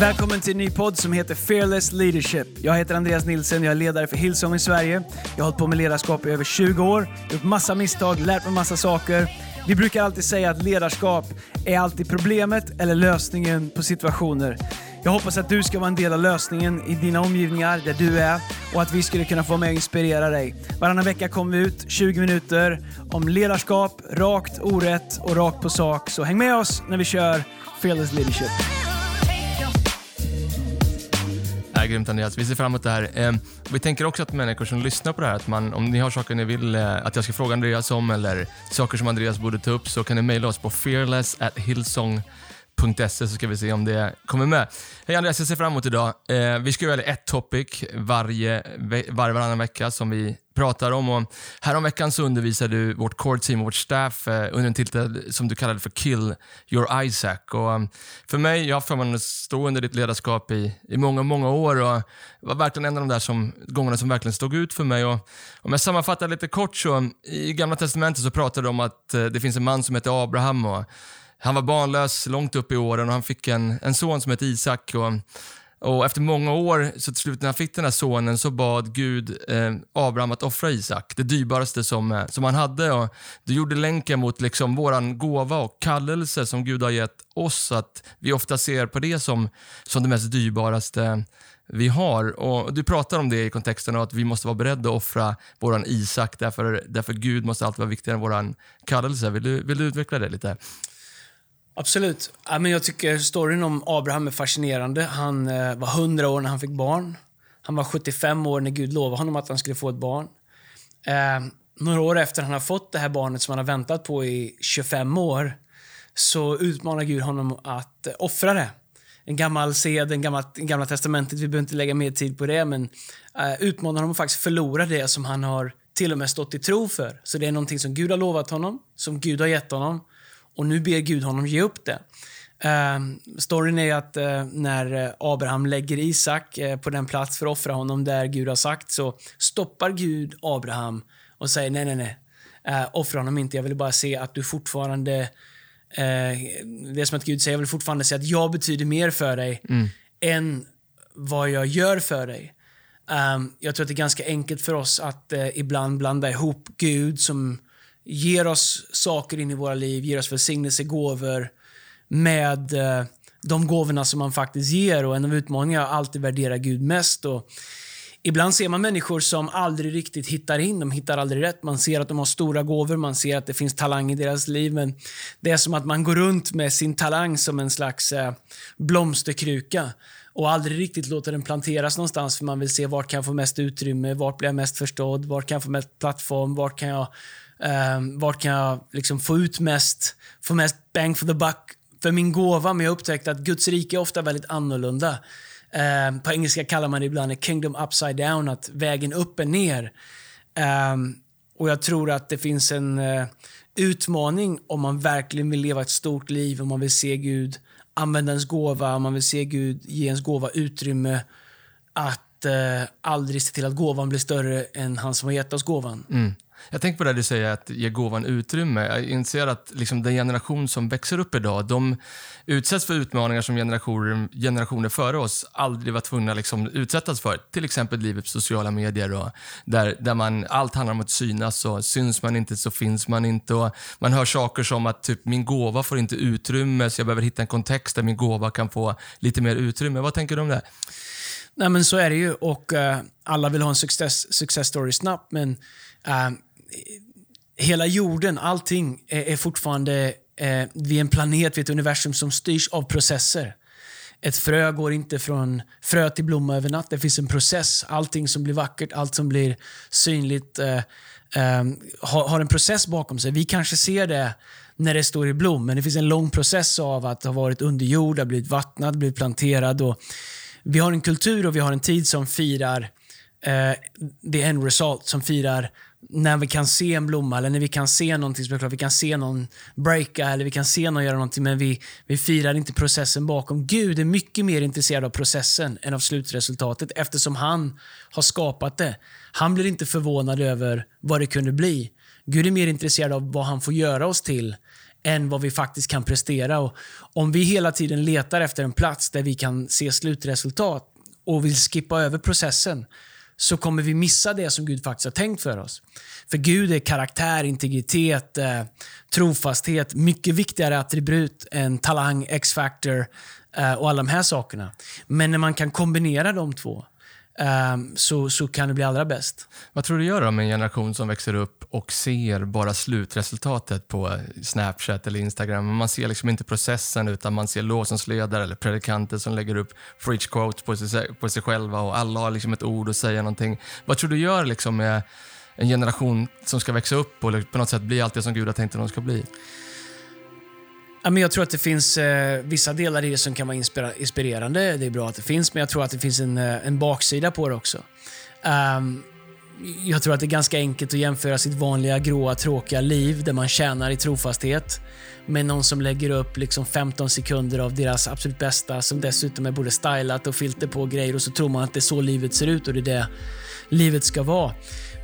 Välkommen till en ny podd som heter Fearless Leadership. Jag heter Andreas Nilsson, jag är ledare för Hillsong i Sverige. Jag har hållit på med ledarskap i över 20 år, gjort massa misstag, lärt mig massa saker. Vi brukar alltid säga att ledarskap är alltid problemet eller lösningen på situationer. Jag hoppas att du ska vara en del av lösningen i dina omgivningar, där du är, och att vi skulle kunna få med och inspirera dig. Varannan vecka kommer vi ut 20 minuter om ledarskap, rakt, orätt och rakt på sak. Så häng med oss när vi kör Fearless Leadership. Grymt Andreas, vi ser fram emot det här. Eh, vi tänker också att människor som lyssnar på det här, att man, om ni har saker ni vill eh, att jag ska fråga Andreas om eller saker som Andreas borde ta upp så kan ni mejla oss på fearless at Hillsong fearless@hillsong.se så ska vi se om det kommer med. Hej Andreas, jag ser fram emot idag. Eh, vi ska välja ett topic varje, varje varannan vecka som vi pratar om. Och häromveckan så undervisade du vårt core team och vårt staff eh, under en titel som du kallade för Kill your Isaac. Och, um, för mig, jag har haft förmånen att stå under ditt ledarskap i, i många, många år och det var verkligen en av de där som, gångerna som verkligen stod ut för mig. Och, om jag sammanfattar lite kort så, i Gamla Testamentet så pratar de om att eh, det finns en man som heter Abraham och han var barnlös långt upp i åren och han fick en, en son som hette Isak. Och, och efter många år, så till slut när han fick den här sonen, så bad Gud eh, Abraham att offra Isak, det dyrbaraste som, eh, som han hade. Och det gjorde länken mot liksom våran gåva och kallelse som Gud har gett oss, att vi ofta ser på det som, som det mest dyrbaraste vi har. Och Du pratar om det i kontexten av att vi måste vara beredda att offra våran Isak, därför, därför Gud måste alltid vara viktigare än våran kallelse. Vill du, vill du utveckla det lite? Absolut. Ja, men jag tycker storyn om Abraham är fascinerande. Han eh, var 100 år när han fick barn. Han var 75 år när Gud lovade honom att han skulle få ett barn. Eh, några år efter han har fått det här barnet som han har väntat på i 25 år så utmanar Gud honom att eh, offra det. En gammal sed, en gamla, en gamla testamentet, vi behöver inte lägga mer tid på det, men eh, utmanar honom att faktiskt förlora det som han har till och med stått i tro för. Så det är någonting som Gud har lovat honom, som Gud har gett honom. Och nu ber Gud honom ge upp det. Uh, storyn är att uh, när Abraham lägger Isak uh, på den plats för att offra honom där Gud har sagt så stoppar Gud Abraham och säger nej, nej, nej. Uh, offra honom inte. Jag vill bara se att du fortfarande... det är som att Gud säger, jag vill fortfarande se att jag betyder mer för dig än vad jag gör för dig. Um, jag tror att det är ganska enkelt för oss att ibland blanda ihop Gud som ger oss saker in i våra liv, ger oss välsignelsegåvor med eh, de gåvorna som man faktiskt ger. Och En av utmaningarna är att alltid värdera Gud mest. Och ibland ser man människor som aldrig riktigt hittar in, de hittar aldrig rätt. Man ser att de har stora gåvor, man ser att det finns talang i deras liv, men det är som att man går runt med sin talang som en slags eh, blomsterkruka och aldrig riktigt låter den planteras någonstans. För man vill se vart kan jag få mest utrymme, vart blir jag mest förstådd, vart kan jag få mest plattform, vart kan jag Um, vart kan jag liksom få ut mest, få mest bang for the buck för min gåva? Men jag upptäckte att Guds rike är ofta väldigt annorlunda. Um, på engelska kallar man det ibland kingdom upside down, att vägen upp är ner. Um, och jag tror att det finns en uh, utmaning om man verkligen vill leva ett stort liv, om man vill se Gud använda ens gåva, om man vill se Gud ge ens gåva utrymme att uh, aldrig se till att gåvan blir större än han som har gett oss gåvan. Mm. Jag tänker på det du säger, att ge gåvan utrymme. Jag inser att liksom den generation som växer upp idag, de utsätts för utmaningar som generationer, generationer före oss aldrig var tvungna att liksom utsättas för. Till exempel livet på sociala medier, och där, där man, allt handlar om att synas. Och syns man inte så finns man inte. Och man hör saker som att typ, min gåva får inte utrymme, så jag behöver hitta en kontext där min gåva kan få lite mer utrymme. Vad tänker du om det? Nej, men så är det ju. Och uh, Alla vill ha en success, success story snabbt, men uh, hela jorden, allting är, är fortfarande eh, vid en planet, vid ett universum som styrs av processer. Ett frö går inte från frö till blomma över natt. Det finns en process. Allting som blir vackert, allt som blir synligt eh, eh, har, har, en process bakom sig. Vi kanske ser det när det står i blom, men det finns en lång process av att ha varit under jord, ha blivit vattnad, blivit planterad. Och vi har en kultur och vi har en tid som firar eh, the end result, som firar när vi kan se en blomma eller när vi kan se någonting som är klart. Vi kan se någon breaka eller vi kan se någon göra någonting men vi, vi firar inte processen bakom. Gud är mycket mer intresserad av processen än av slutresultatet eftersom han har skapat det. Han blir inte förvånad över vad det kunde bli. Gud är mer intresserad av vad han får göra oss till än vad vi faktiskt kan prestera. Och om vi hela tiden letar efter en plats där vi kan se slutresultat och vill skippa över processen så kommer vi missa det som Gud faktiskt har tänkt för oss. För Gud är karaktär, integritet, eh, trofasthet. Mycket viktigare attribut än talang, X-factor eh, och alla de här sakerna. Men när man kan kombinera de två Um, så, så kan det bli allra bäst. Vad tror du gör om en generation som växer upp och ser bara slutresultatet på Snapchat eller Instagram? Man ser liksom inte processen utan man ser lovsångsledare eller predikanter som lägger upp preach quotes på sig, på sig själva och alla har liksom ett ord att säga någonting. Vad tror du gör liksom med en generation som ska växa upp och liksom på något sätt bli allt det som Gud har tänkt att de ska bli? Ja, men jag tror att det finns eh, vissa delar i det som kan vara inspirerande. Det är bra att det finns, men jag tror att det finns en, eh, en baksida på det också. Um, jag tror att det är ganska enkelt att jämföra sitt vanliga gråa tråkiga liv där man tjänar i trofasthet med någon som lägger upp liksom 15 sekunder av deras absolut bästa som dessutom är både stylat och filter på grejer och så tror man att det är så livet ser ut och det är det livet ska vara.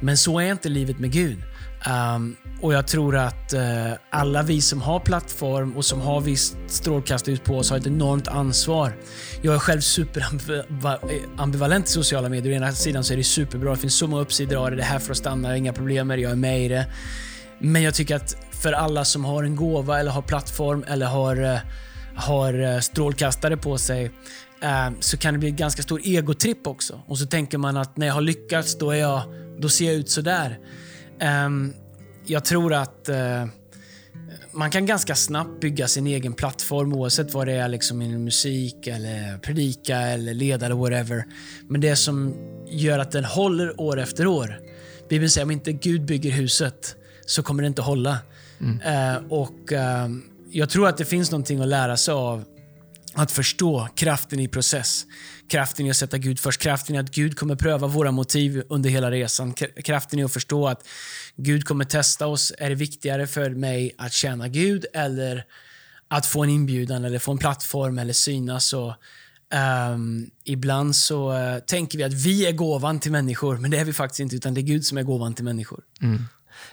Men så är inte livet med Gud. Um, och jag tror att uh, alla vi som har plattform och som har visst strålkastarljus på oss har ett enormt ansvar. Jag är själv superambivalent i sociala medier. Å ena sidan så är det superbra, det finns så många uppsidor av det, det är här för att stanna, inga problem med det, jag är med i det. Men jag tycker att för alla som har en gåva eller har plattform eller har, uh, har uh, strålkastare på sig ehm, så kan det bli en ganska stor egotripp också. Och så tänker man att när jag har lyckats, då, är jag, då ser jag ut sådär. Um, jag tror att uh, man kan ganska snabbt bygga sin egen plattform oavsett vad det är liksom i musik, eller predika, eller leda eller whatever. Men det som gör att den håller år efter år. Bibeln säger om inte Gud bygger huset så kommer det inte hålla. Mm. Uh, och uh, Jag tror att det finns någonting att lära sig av att förstå kraften i process. Kraften i att sätta Gud först. Kraften i att Gud kommer pröva våra motiv under hela resan. Kraften i att förstå att Gud kommer testa oss. Är det viktigare för mig att tjäna Gud eller att få en inbjudan eller få en plattform eller synas? Och, um, ibland så uh, tänker vi att vi är gåvan till människor, men det är vi faktiskt inte, utan det är Gud som är gåvan till människor. Mm.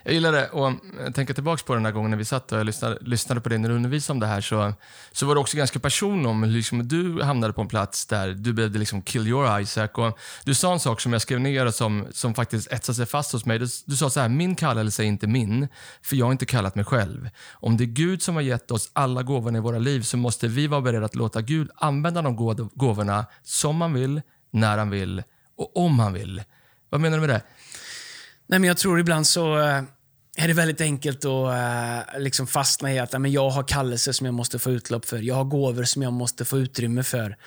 Jag gillar det och eh, tänker tillbaka på den här gången när vi satt och jag lyssnade, lyssnade på dig när du undervisade om det här så, så var det också ganska person om liksom, du hamnade på en plats där du behövde liksom kill your Isaac. Och du sa en sak som jag skrev ner och som, som faktiskt etsade sig fast hos mig. Du, du sa så här, min kallelse är inte min, för jag har inte kallat mig själv. Om det är Gud som har gett oss alla gåvorna i våra liv så måste vi vara beredda att låta Gud använda de gåvorna som han vill, när han vill och om han vill. Vad menar du med det? Nej, men jag tror ibland så eh, är det väldigt enkelt att eh, liksom fastna i att men jag har kallelser som jag måste få utlopp för. Jag har gåvor som jag måste få utrymme för.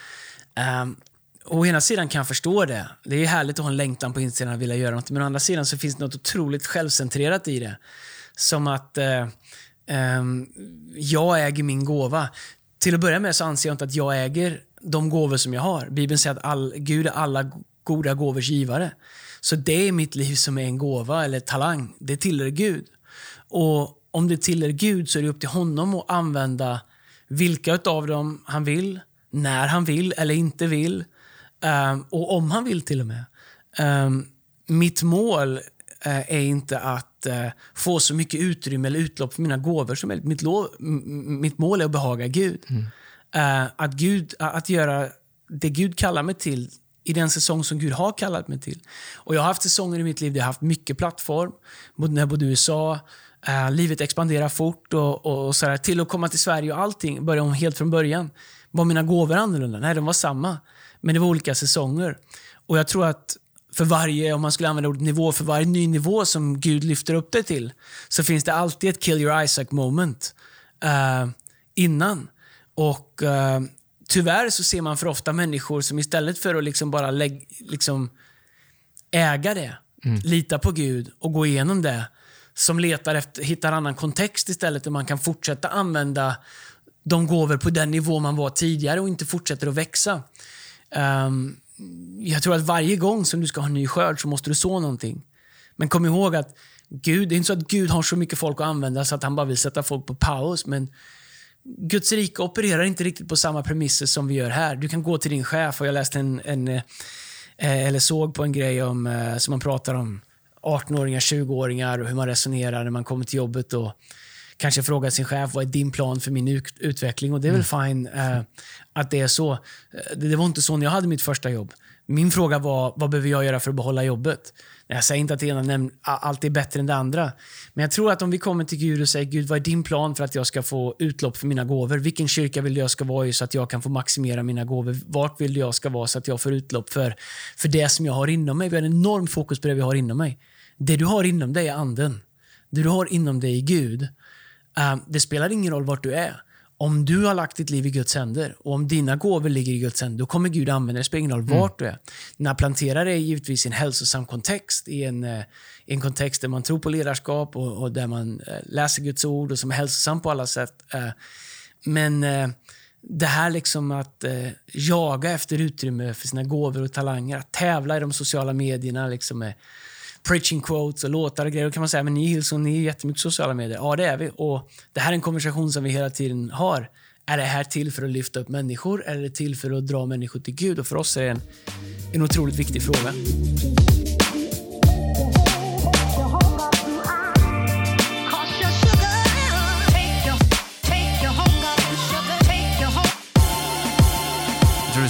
Um, å ena sidan kan jag förstå det. Det är härligt att ha en längtan på insidan att vilja göra något. Men å andra sidan så finns det något otroligt självcentrerat i det. Som att uh, um, jag äger min gåva. Till att börja med så anser jag inte att jag äger de gåvor som jag har. Bibeln säger att all, Gud är alla goda gåvors givare. Så det är mitt liv som är en gåva eller talang. Det tillhör Gud. Och om det tillhör Gud så är det upp till honom att använda vilka av dem han vill, när han vill eller inte vill. Um, och om han vill till och med. Um, mitt mål uh, är inte att uh, få så mycket utrymme eller utlopp för mina gåvor som möjligt. Mitt, mitt mål är att behaga Gud. Mm. Uh, att, Gud att göra det Gud kallar mig till i den säsong som Gud har kallat mig till. Och Jag har haft säsonger i mitt liv där jag har haft mycket plattform. När jag bodde i USA, eh, livet expanderar fort och, och, och så till att komma till Sverige och allting började om helt från början. Var mina gåvor annorlunda? Nej, de var samma. Men det var olika säsonger. Och jag tror att för varje, om man skulle använda ordet nivå, för varje ny nivå som Gud lyfter upp dig till, så finns det alltid ett kill your Isaac moment eh, innan. Och eh, tyvärr så ser man för ofta människor som istället för att liksom bara lägg, liksom äga det, mm. lita på Gud och gå igenom det, som letar efter, hittar annan kontext istället där man kan fortsätta använda de gåvor på den nivå man var tidigare och inte fortsätter att växa. Um, jag tror att varje gång som du ska ha en ny skörd så måste du så någonting. Men kom ihåg att Gud, det är inte så att Gud har så mycket folk att använda så att han bara vill sätta folk på paus. Men Guds rike opererar inte riktigt på samma premisser som vi gör här. Du kan gå till din chef och jag läste en, en eh, eller såg på en grej om, eh, som man pratar om 18-åringar, 20-åringar och hur man resonerar när man kommer till jobbet. Och kanske fråga sin chef, vad är din plan för min ut utveckling? Och det är väl fine uh, att det är så. Det, det var inte så när jag hade mitt första jobb. Min fråga var, vad behöver jag göra för att behålla jobbet? Jag säger inte att det ena alltid är bättre än det andra. Men jag tror att om vi kommer till Gud och säger Gud, vad är din plan för att jag ska få utlopp för mina gåvor? Vilken kyrka vill du jag ska vara i så att jag kan få maximera mina gåvor? Vart vill du jag ska vara så att jag får utlopp för, för det som jag har inom mig? Vi har en enorm fokus på det vi har inom mig. Det du har inom dig är anden. Det du har inom dig är Gud. Uh, det spelar ingen roll vart du är. Om du har lagt ditt liv i Guds händer och om dina gåvor ligger i Guds händer, då kommer Gud använda dig. Det spelar ingen roll mm. du är. När jag planterar det givetvis i en hälsosam kontext, i en, eh, i en kontext där man tror på ledarskap och, och där man eh, läser Guds ord och som är hälsosam på alla sätt. Eh, men eh, det här liksom att eh, jaga efter utrymme för sina gåvor och talanger, att tävla i de sociala medierna liksom preaching quotes och låtar och grejer. Då kan man säga, men ni Hillsong, ni är jättemycket sociala medier. Ja, det är vi. Och det här är en konversation som vi hela tiden har. Är det här till för att lyfta upp människor eller är det till för att dra människor till Gud? Och för oss är det en, en otroligt viktig fråga.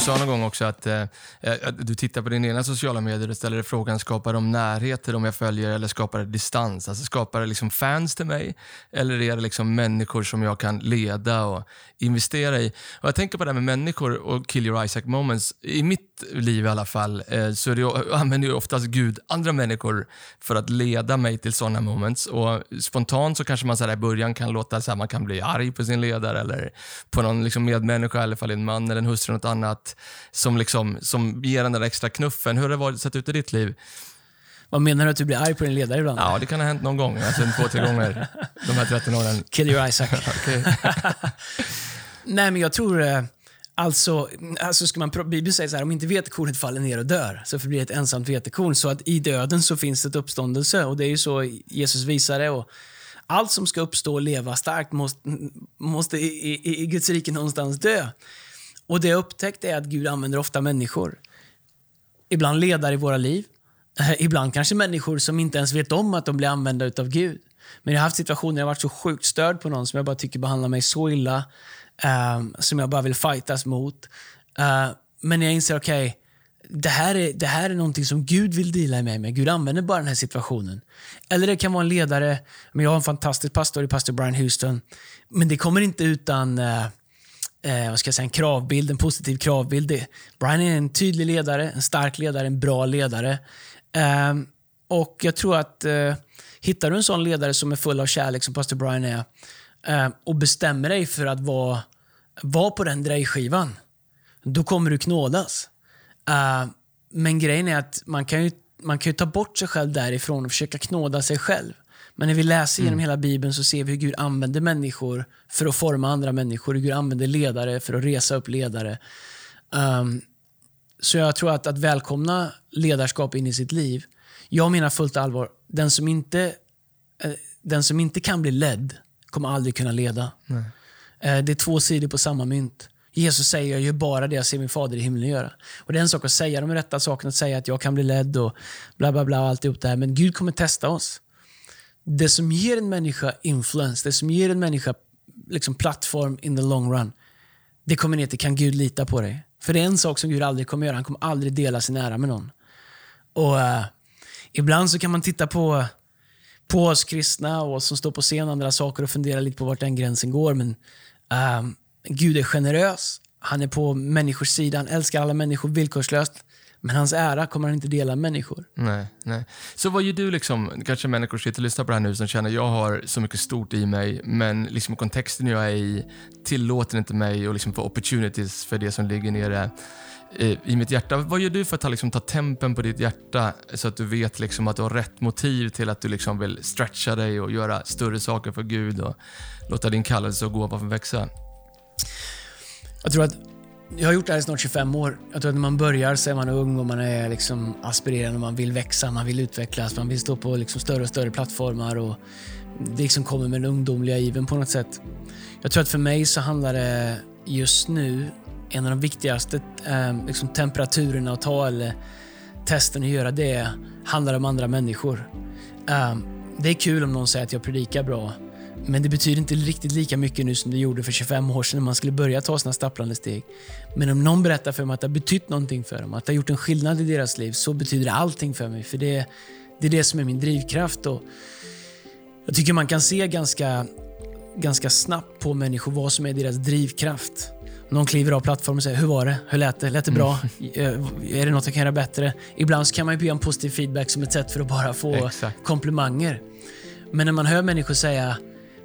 Sa någon gång också att eh, eh du tittar på dina egna sociala medier och ställer dig frågan, skapar de närhet till de jag följer eller skapar det distans? Alltså skapar det liksom fans till mig eller är det liksom människor som jag kan leda och investera i? Och jag tänker på det här med människor och kill your Isaac moments. I mitt liv i alla fall eh, så är det, jag använder jag oftast Gud andra människor för att leda mig till sådana moments. Och spontant så kanske man så i början kan låta så här, man kan bli arg på sin ledare eller på någon liksom medmänniska, i alla fall en man eller en hustru något annat som, liksom, som ger den där extra knuffen. Hur har det varit, sett ut i ditt liv? Vad menar du? Att du blir arg på din ledare ibland? Ja, det kan ha hänt någon gång. Alltså två, tre gånger de här 13 åren. Kill your Isaac. Nej, men jag tror... Eh, alltså, alltså ska man, Bibeln säger så här, om inte vetekornet faller ner och dör, så förblir det ett ensamt vetekorn. Så att i döden så finns det ett uppståndelse och det är ju så Jesus visar det. Och allt som ska uppstå och leva starkt måste, måste i, i, i Guds rike någonstans dö. Och det jag upptäckt är att Gud använder ofta människor. Ibland ledare i våra liv. Eh, ibland kanske människor som inte ens vet om att de blir använda av Gud. Men jag har haft situationer där jag varit så sjukt störd på någon som jag bara tycker behandlar mig så illa. Um, som jag bara vill fightas mot. Uh, men jag inser, okej, okay, det, här är, det här är någonting som Gud vill dela med mig. Gud använder bara den här situationen. Eller det kan vara en ledare. Men jag har en fantastisk pastor i pastor Brian Houston. Men det kommer inte utan uh, eh, vad ska jag säga, en kravbild, en positiv kravbild. Brian är en tydlig ledare, en stark ledare, en bra ledare. Eh, och jag tror att eh, hittar du en sån ledare som är full av kärlek som pastor Brian är eh, och bestämmer dig för att vara, vara på den drejskivan, då kommer du knådas. Ehm, men grejen är att man kan, ju, man kan ju ta bort sig själv därifrån och försöka knåda sig själv. Men när vi läser genom mm. hela Bibeln så ser vi hur Gud använder människor för att forma andra människor. Hur Gud använder ledare för att resa upp ledare. Um, så jag tror att, att välkomna ledarskap in i sitt liv. Jag menar fullt allvar, den som inte, eh, den som inte kan bli ledd kommer aldrig kunna leda. Nej. Eh, det är två sidor på samma mynt. Jesus säger jag gör bara det jag ser min fader i himlen göra. Och Det är en sak att säga de rätta sakerna, att säga att jag kan bli ledd och bla bla bla. Och alltihop det här. Men Gud kommer testa oss. Det som ger en människa influens, det som ger en människa liksom plattform in the long run, det kommer ner till kan Gud lita på dig? För det är en sak som Gud aldrig kommer göra. Han kommer aldrig dela sin ära med någon. Och uh, Ibland så kan man titta på, på oss kristna och oss som står på scen andra saker och fundera lite på vart den gränsen går. Men uh, Gud är generös. Han är på människors sida. Han älskar alla människor villkorslöst. Men hans ära kommer han inte dela med människor. Nej, nej. Så vad gör du, liksom, kanske människor sitter och lyssnar på det här nu som känner jag har så mycket stort i mig, men liksom kontexten jag är i tillåter inte mig att liksom få opportunities för det som ligger nere eh, i mitt hjärta. Vad gör du för att ta, liksom, ta tempen på ditt hjärta så att du vet liksom, att du har rätt motiv till att du liksom, vill stretcha dig och göra större saker för Gud och låta din kallelse och gåva få växa? Jag tror att jag har gjort det här i snart 25 år. Jag tror att när man börjar så är man ung och man är liksom aspirerande, och man vill växa, man vill utvecklas, man vill stå på liksom större och större plattformar och det liksom kommer med den ungdomliga given på något sätt. Jag tror att för mig så handlar det just nu, en av de viktigaste eh, liksom temperaturerna att ta eller testen att göra, det handlar om andra människor. Eh, det är kul om någon säger att jag predikar bra men det betyder inte riktigt lika mycket nu som det gjorde för 25 år sedan när man skulle börja ta sina stapplande steg. Men om någon berättar för mig att det har betytt någonting för dem, att det har gjort en skillnad i deras liv, så betyder det allting för mig. För det, det är det som är min drivkraft. Och jag tycker man kan se ganska, ganska snabbt på människor vad som är deras drivkraft. Någon kliver av plattformen och säger “Hur var det? Hur lät det? Lät det bra? Mm. Är det något jag kan göra bättre?” Ibland kan man ju be om positiv feedback som ett sätt för att bara få Exakt. komplimanger. Men när man hör människor säga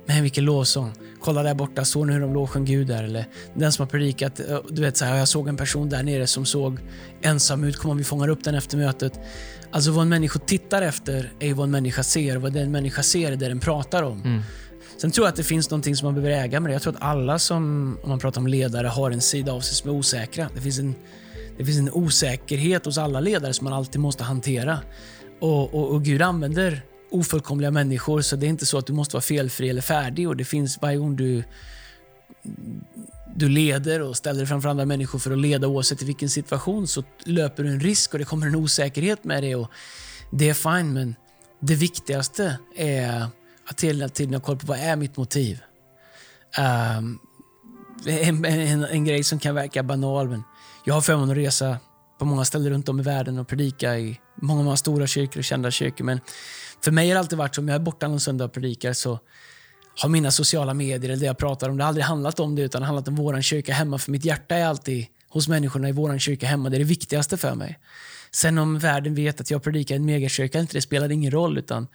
“Men vilken lovsång! Kolla där borta, såg ni hur de lovsjöng Gud där?” Eller den som har predikat, du vet så här, “Jag såg en person där nere som såg ensam ut, kom om vi fångar upp den efter mötet?” Alltså vad en människa tittar efter är vad en människa ser vad den människa ser är det den pratar om. Mm. Sen tror jag att det finns någonting som man behöver äga med det. Jag tror att alla som, om man pratar om ledare, har en sida av sig som är osäkra. Det finns en, det finns en osäkerhet hos alla ledare som man alltid måste hantera. Och, och, och Gud använder ofullkomliga människor, så det är inte så att du måste vara felfri eller färdig. Och det finns varje gång du, du leder och ställer dig framför andra människor för att leda oavsett i vilken situation så löper du en risk och det kommer en osäkerhet med det. Och det är fine, men det viktigaste är att hela tiden ha koll på vad är mitt motiv. Um, en, en, en, grej som kan verka banal, men jag har förmånen att resa på många ställen runt om i världen och predika i många, många stora kyrkor och kända kyrkor. Men för mig har det alltid varit så, om jag är borta någon söndag och predikar så har mina sociala medier, eller det jag pratar om, det har aldrig handlat om det utan det har handlat om våran kyrka hemma. För mitt hjärta är alltid hos människorna i våran kyrka hemma. Det är det viktigaste för mig. Sen om världen vet att jag predikar i en megakyrka, inte, det spelar ingen roll. Utan,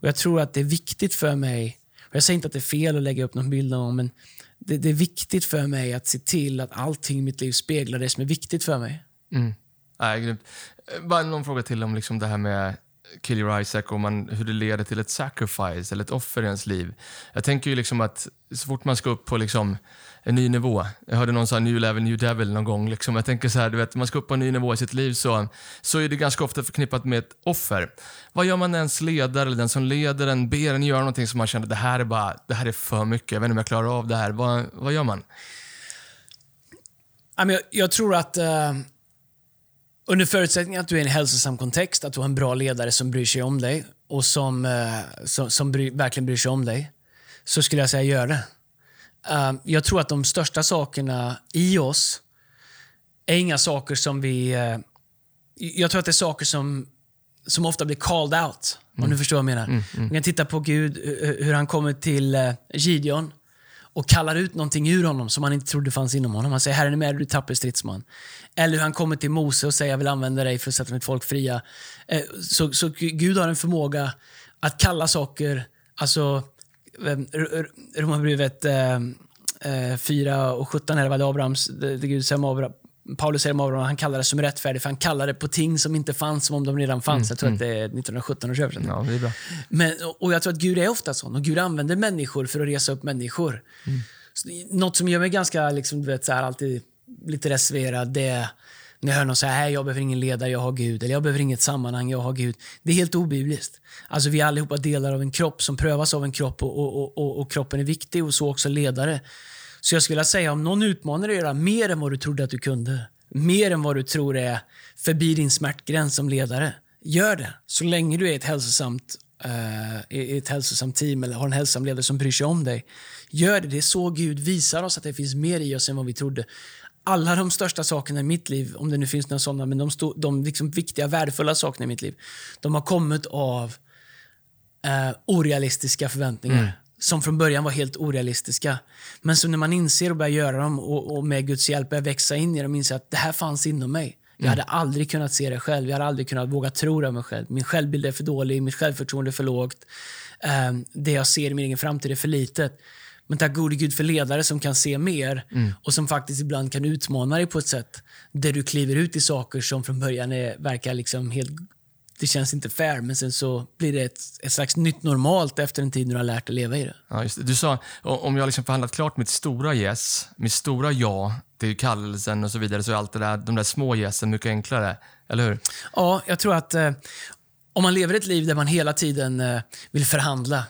och Jag tror att det är viktigt för mig, och jag säger inte att det är fel att lägga upp någon bild av men det, det, är viktigt för mig att se till att allting i mitt liv speglar det som är viktigt för mig. Mm. Nej, eh, Bara någon fråga till om liksom det här med Kill your Isaac och man, hur det leder till ett sacrifice eller ett offer i ens liv. Jag tänker ju liksom att så fort man ska upp på liksom en ny nivå. Jag hörde någon säga new level, new devil någon gång. Liksom. Jag tänker så här, du vet, man ska upp på en ny nivå i sitt liv så, så är det ganska ofta förknippat med ett offer. Vad gör man när ens ledare eller den som leder en ber en göra någonting som man känner det här är bara, det här är för mycket, jag vet inte om jag klarar av det här. Vad, vad gör man? Jag, jag tror att uh, under förutsättning att du är i en hälsosam kontext, att du har en bra ledare som bryr sig om dig och som, uh, som, som bry, verkligen bryr sig om dig, så skulle jag säga gör det. Uh, jag tror att de största sakerna i oss är inga saker som vi... Uh, jag tror att det är saker som, som ofta blir called out. Mm. Om du förstår vad jag menar. Mm, mm. Vi kan titta på Gud, hur han kommer till uh, Gideon och kallar ut någonting ur honom som han inte trodde fanns inom honom. Han säger “Herren är med du tapper stridsman”. Eller hur han kommer till Mose och säger “Jag vill använda dig för att sätta mitt folk fria”. Eh, så, så Gud har en förmåga att kalla saker, alltså Romarbrevet eh, eh, 4 och 17 är det Abrahams, det Gud säger om Abraham, Paulus Abraham, han kallar det som rättfärdig, för han kallar det på ting som inte fanns som om de redan fanns. Mm, jag tror mm. att det är 1917 års översättning. Ja, det är bra. Men, och jag tror att Gud är ofta sån. Och Gud använder människor för att resa upp människor. Mm. Så, något som gör mig ganska, liksom, du vet, så här, alltid lite reserverad, det är när jag hör någon säga att jag behöver ingen ledare, jag har Gud. Eller jag behöver inget sammanhang, jag har Gud. Det är helt obibliskt. Alltså vi är allihopa delar av en kropp som prövas av en kropp och, och, och, och kroppen är viktig och så också ledare. Så jag skulle vilja säga om någon utmanar dig att göra mer än vad du trodde att du kunde, mer än vad du tror är förbi din smärtgräns som ledare, gör det. Så länge du är ett hälsosamt, uh, ett hälsosamt team eller har en hälsosam ledare som bryr sig om dig. Gör det. Det är så Gud visar oss att det finns mer i oss än vad vi trodde alla de största sakerna i mitt liv, om det nu finns några sådana, men de, sto- de liksom viktiga, värdefulla sakerna i mitt liv, de har kommit av eh, orealistiska förväntningar. Mm. Som från början var helt orealistiska. Men så när man inser och börjar göra dem och, och med Guds hjälp börjar växa in i dem och inser att det här fanns inom mig. Jag hade aldrig kunnat se det själv. Jag hade aldrig kunnat våga tro det mig själv. Min självbild är för dålig, mitt självförtroende är för lågt. Um, det jag ser i min egen framtid är för litet. Men tack gode Gud för ledare som kan se mer mm. och som faktiskt ibland kan utmana dig på ett sätt där du kliver ut i saker som från början är, verkar liksom helt det känns inte fair, men sen så blir det ett, ett slags nytt normalt efter en tid när du har lärt dig leva i det. Ja, just det. Du sa, om jag liksom förhandlat klart mitt stora yes, mitt stora ja till kallelsen och så vidare, så är allt det där, de där små yesen mycket enklare. Eller hur? Ja, jag tror att eh, om man lever ett liv där man hela tiden eh, vill förhandla,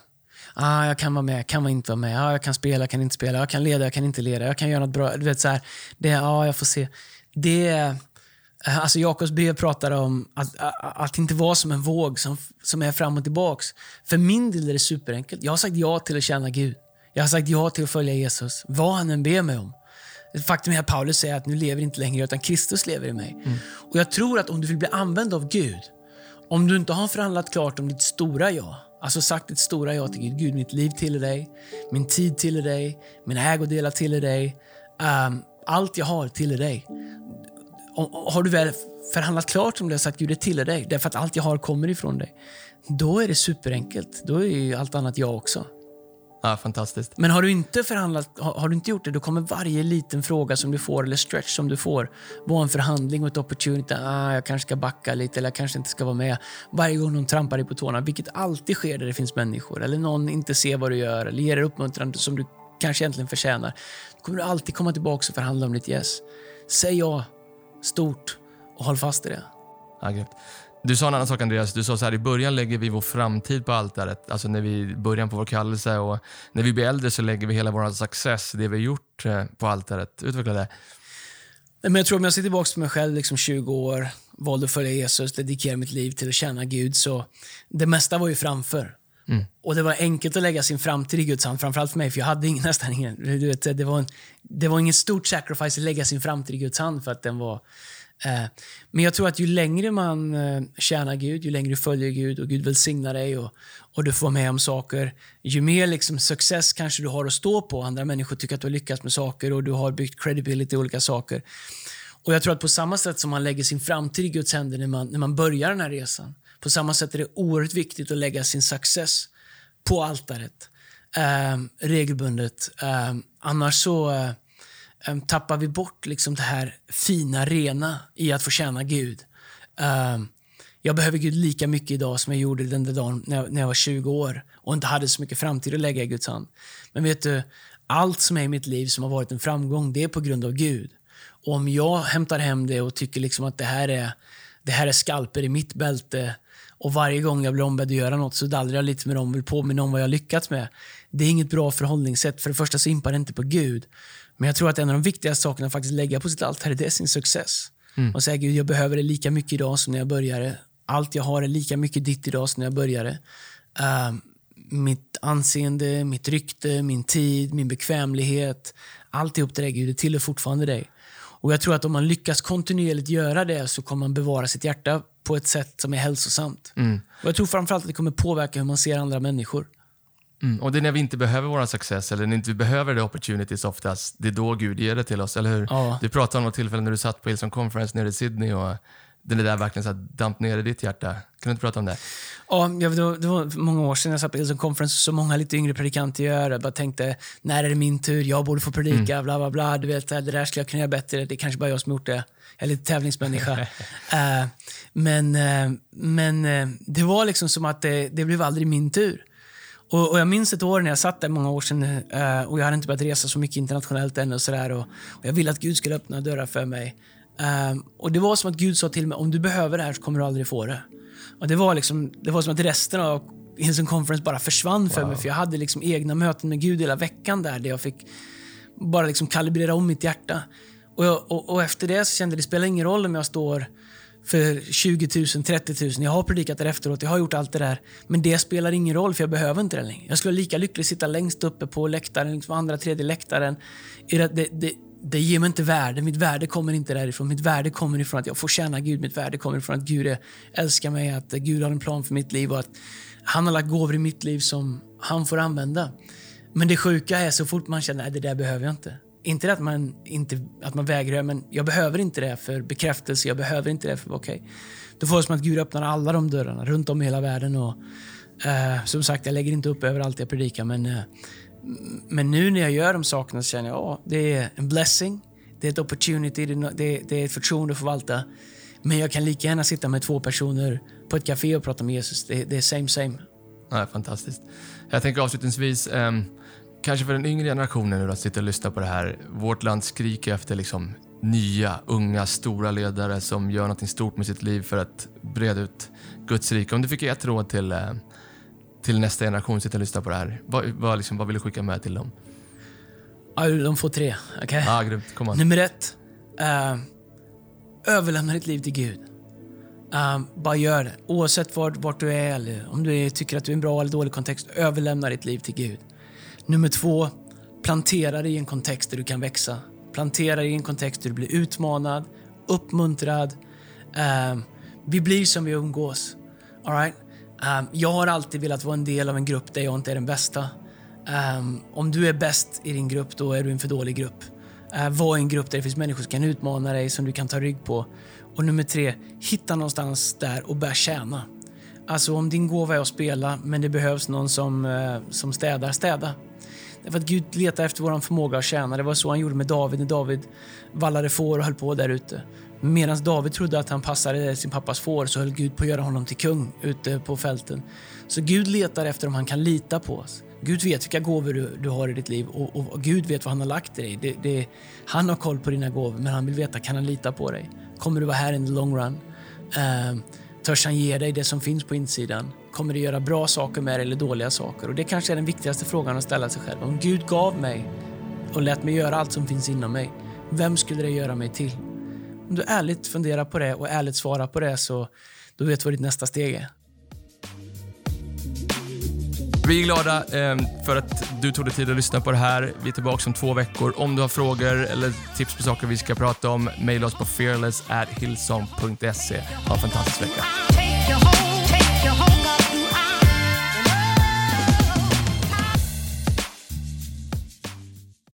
ah, jag kan vara med, kan inte vara med, ah, jag kan spela, jag kan inte spela, jag kan leda, jag kan inte leda, jag kan göra något bra. Du vet, så här, det, ah, jag får se. Det, Alltså Jakobs brev pratar om att, att, inte vara som en våg som, som är fram och tillbaks. För min del är det superenkelt. Jag har sagt ja till att tjäna Gud. Jag har sagt ja till att följa Jesus, vad han än ber mig om. Faktum är att Paulus säger att nu lever inte längre jag, utan Kristus lever i mig. Och Jag tror att om du vill bli använd av Gud, om du inte har förhandlat klart om ditt stora ja, alltså sagt ditt stora ja till Gud. Gud, mitt liv tillhör dig, min tid tillhör dig, mina ägodelar tillhör dig. Um, allt jag har tillhör dig. Har du väl förhandlat klart om det och sagt Gud, det tillhör dig, därför att allt jag har kommer ifrån dig. Då är det superenkelt. Då är ju allt annat jag också. Ja, fantastiskt. Men har du inte förhandlat, har, har du inte gjort det, då kommer varje liten fråga som du får, eller stretch som du får, vara en förhandling och ett opportunity. Ah, jag kanske ska backa lite, eller jag kanske inte ska vara med. Varje gång någon trampar dig på tårna, vilket alltid sker där det finns människor, eller någon inte ser vad du gör, eller ger dig uppmuntran som du kanske egentligen förtjänar. Då kommer du alltid komma tillbaka och förhandla om ditt yes. Säg ja, stort, och håll fast i det. Ja. Du sa en annan sak Andreas, du sa så här i början lägger vi vår framtid på altaret. Alltså när vi början på vår kallelse och när vi blir äldre så lägger vi hela vår success, det vi har gjort eh, på altaret. Utveckla det. Men jag tror om jag ser tillbaka på mig själv, liksom 20 år, valde att följa Jesus, dedikera mitt liv till att tjäna Gud, så det mesta var ju framför. Mm. Och det var enkelt att lägga sin framtid i Guds hand, framförallt för mig, för jag hade ingen, nästan ingen. Du vet, det, var en, det var ingen stort sacrifice att lägga sin framtid i Guds hand, för att den var... Eh, men jag tror att ju längre man eh, tjänar Gud, ju längre du följer Gud och Gud välsignar dig och, och du får vara med om saker, ju mer liksom success kanske du har att stå på. Andra människor tycker att du har lyckats med saker och du har byggt credibility i olika saker. Och jag tror att på samma sätt som man lägger sin framtid i Guds händer när man, när man börjar den här resan, på samma sätt är det oerhört viktigt att lägga sin success på altaret eh, regelbundet. Eh, annars så eh, ehm, tappar vi bort liksom det här fina, rena i att få tjäna Gud. Eh, jag behöver Gud lika mycket idag som jag gjorde den där dagen när jag, när jag var 20 år och inte hade så mycket framtid att lägga i Guds hand. Men vet du, allt som är i mitt liv som har varit en framgång, det är på grund av Gud. Och om jag hämtar hem det och tycker liksom att det här är, det här är skalper i mitt bälte och varje gång jag blir ombedd att göra något så dallrar jag lite med dem och vill påminna om vad jag lyckats med. Det är inget bra förhållningssätt. För det första så impar det inte på Gud. Men jag tror att en av de viktigaste sakerna att faktiskt lägga på sitt altare, det är sin success. Och säga Gud, jag behöver det lika mycket idag som när jag började. Allt jag har är lika mycket ditt idag som när jag började. Uh, mitt anseende, mitt rykte, min tid, min bekvämlighet. Alltihop det där Gud, det tillhör fortfarande dig. Och jag tror att om man lyckas kontinuerligt göra det så kommer man bevara sitt hjärta på ett sätt som är hälsosamt. Och jag tror framförallt att det kommer påverka hur man ser andra människor. Mm. Och det är när vi inte behöver vår success eller när inte vi behöver det opportunities oftast, det är då Gud ger det till oss, eller hur? Ja. Du pratade om något tillfälle när du satt på Hillsong Conference nere i Sydney och det där verkligen så här damp ner i ditt hjärta. Kan du inte prata om det? Ja, det var, det var många år sedan jag satt på Hillsong Conference så många lite yngre predikanter gör. Jag bara tänkte, när är det min tur? Jag borde få predika, bla bla bla. Du vet, det där skulle jag kunna göra bättre. Det är kanske bara jag som gjort det. Jag är lite tävlingsmänniska. Eh, men eh, men eh, det var liksom som att det, det blev aldrig min tur. Och, och Jag minns ett år när jag satt där många år sedan och jag hade inte börjat resa så mycket internationellt än. Och, och, och Jag ville att Gud skulle öppna dörrar för mig. Eh, och Det var som att Gud sa till mig, om du behöver det här så kommer du aldrig få det. Och det, var liksom, det var som att resten av Hillsong Conference bara försvann för mig. För Jag hade liksom egna möten med Gud hela veckan där, där jag fick bara liksom kalibrera om mitt hjärta. Och, jag, och, och efter det så kände jag det spelar ingen roll om jag står för 20 000, 30 000. Jag har predikat där efteråt, jag har gjort allt det där. Men det spelar ingen roll för jag behöver inte det längre. Jag skulle lika lycklig att sitta längst uppe på läktaren, liksom andra, tredje läktaren. I det, det, det, ger mig inte värde. Mitt värde kommer inte därifrån. Mitt värde kommer ifrån att jag får tjäna Gud. Mitt värde kommer ifrån att Gud älskar mig, att Gud har en plan för mitt liv och att han har lagt gåvor i mitt liv som han får använda. Men det sjuka är så fort man känner att det där behöver jag inte. Inte det att man, inte, att man vägrar, men jag behöver inte det för bekräftelse. Jag behöver inte det för att vara okej. Då får det som att Gud öppnar alla de dörrarna runt om i hela världen. Och, eh, som sagt, jag lägger inte upp överallt jag predikar, men, eh, men nu när jag gör de sakerna så känner jag att det är en blessing. Det är ett opportunity, det är, det är, ett förtroende att förvalta. Men jag kan lika gärna sitta med två personer på ett café och prata med Jesus. Det, det är same same. Ja, fantastiskt. Jag tänker avslutningsvis, ehm, kanske för den yngre generationen nu då, att sitta och lyssna på det här. Vårt land skriker efter liksom nya, unga, stora ledare som gör något stort med sitt liv för att breda ut Guds rike. Om du fick ge ett råd till, eh, till nästa generation sitter och lyssnar på det här, vad, vad, liksom, vad vill du skicka med till dem? De får tre. Ja, ah, grymt. Kom. Nummer ett. eh, överlämna ditt liv till Gud. Um, bara gör det. Oavsett vart, vart du är eller om du är, tycker att du är i en bra eller dålig kontext, överlämna ditt liv till Gud. Nummer två, plantera dig i en kontext där du kan växa. Plantera dig i en kontext där du blir utmanad, uppmuntrad. Um, vi blir som vi umgås. All right? Um, jag har alltid velat vara en del av en grupp där jag inte är den bästa. Um, om du är bäst i din grupp, då är du en för dålig grupp. Uh, var i en grupp där det finns människor som kan utmana dig, som du kan ta rygg på. Och nummer tre, hitta någonstans där och börja tjäna. Alltså om din gåva är att spela, men det behövs någon som, uh, som städar, städa. Därför att Gud letar efter vår förmåga att tjäna. Det var så han gjorde med David när David vallade får och höll på där ute. Medan David trodde att han passade sin pappas får så höll Gud på att göra honom till kung ute på fälten. Så Gud letar efter om han kan lita på oss. Gud vet vilka gåvor du, du har i ditt liv och, och, och, Gud vet vad han har lagt i dig. Det, det, han har koll på dina gåvor, men han vill veta, kan han lita på dig? Kommer du vara här in the long run? Uh, törs han ge dig det som finns på insidan? Kommer du göra bra saker med dig eller dåliga saker? Och Det kanske är den viktigaste frågan att ställa sig själv. Om Gud gav mig och lät mig göra allt som finns inom mig, vem skulle det göra mig till? Om du ärligt funderar på det och ärligt svarar på det så då vet du vad ditt nästa steg är. Vi är glada eh, för att du tog dig tid att lyssna på det här. Vi är tillbaka om två veckor. Om du har frågor eller tips på saker vi ska prata om, mejla oss på fearless@hillsong.se. Ha en fantastisk vecka.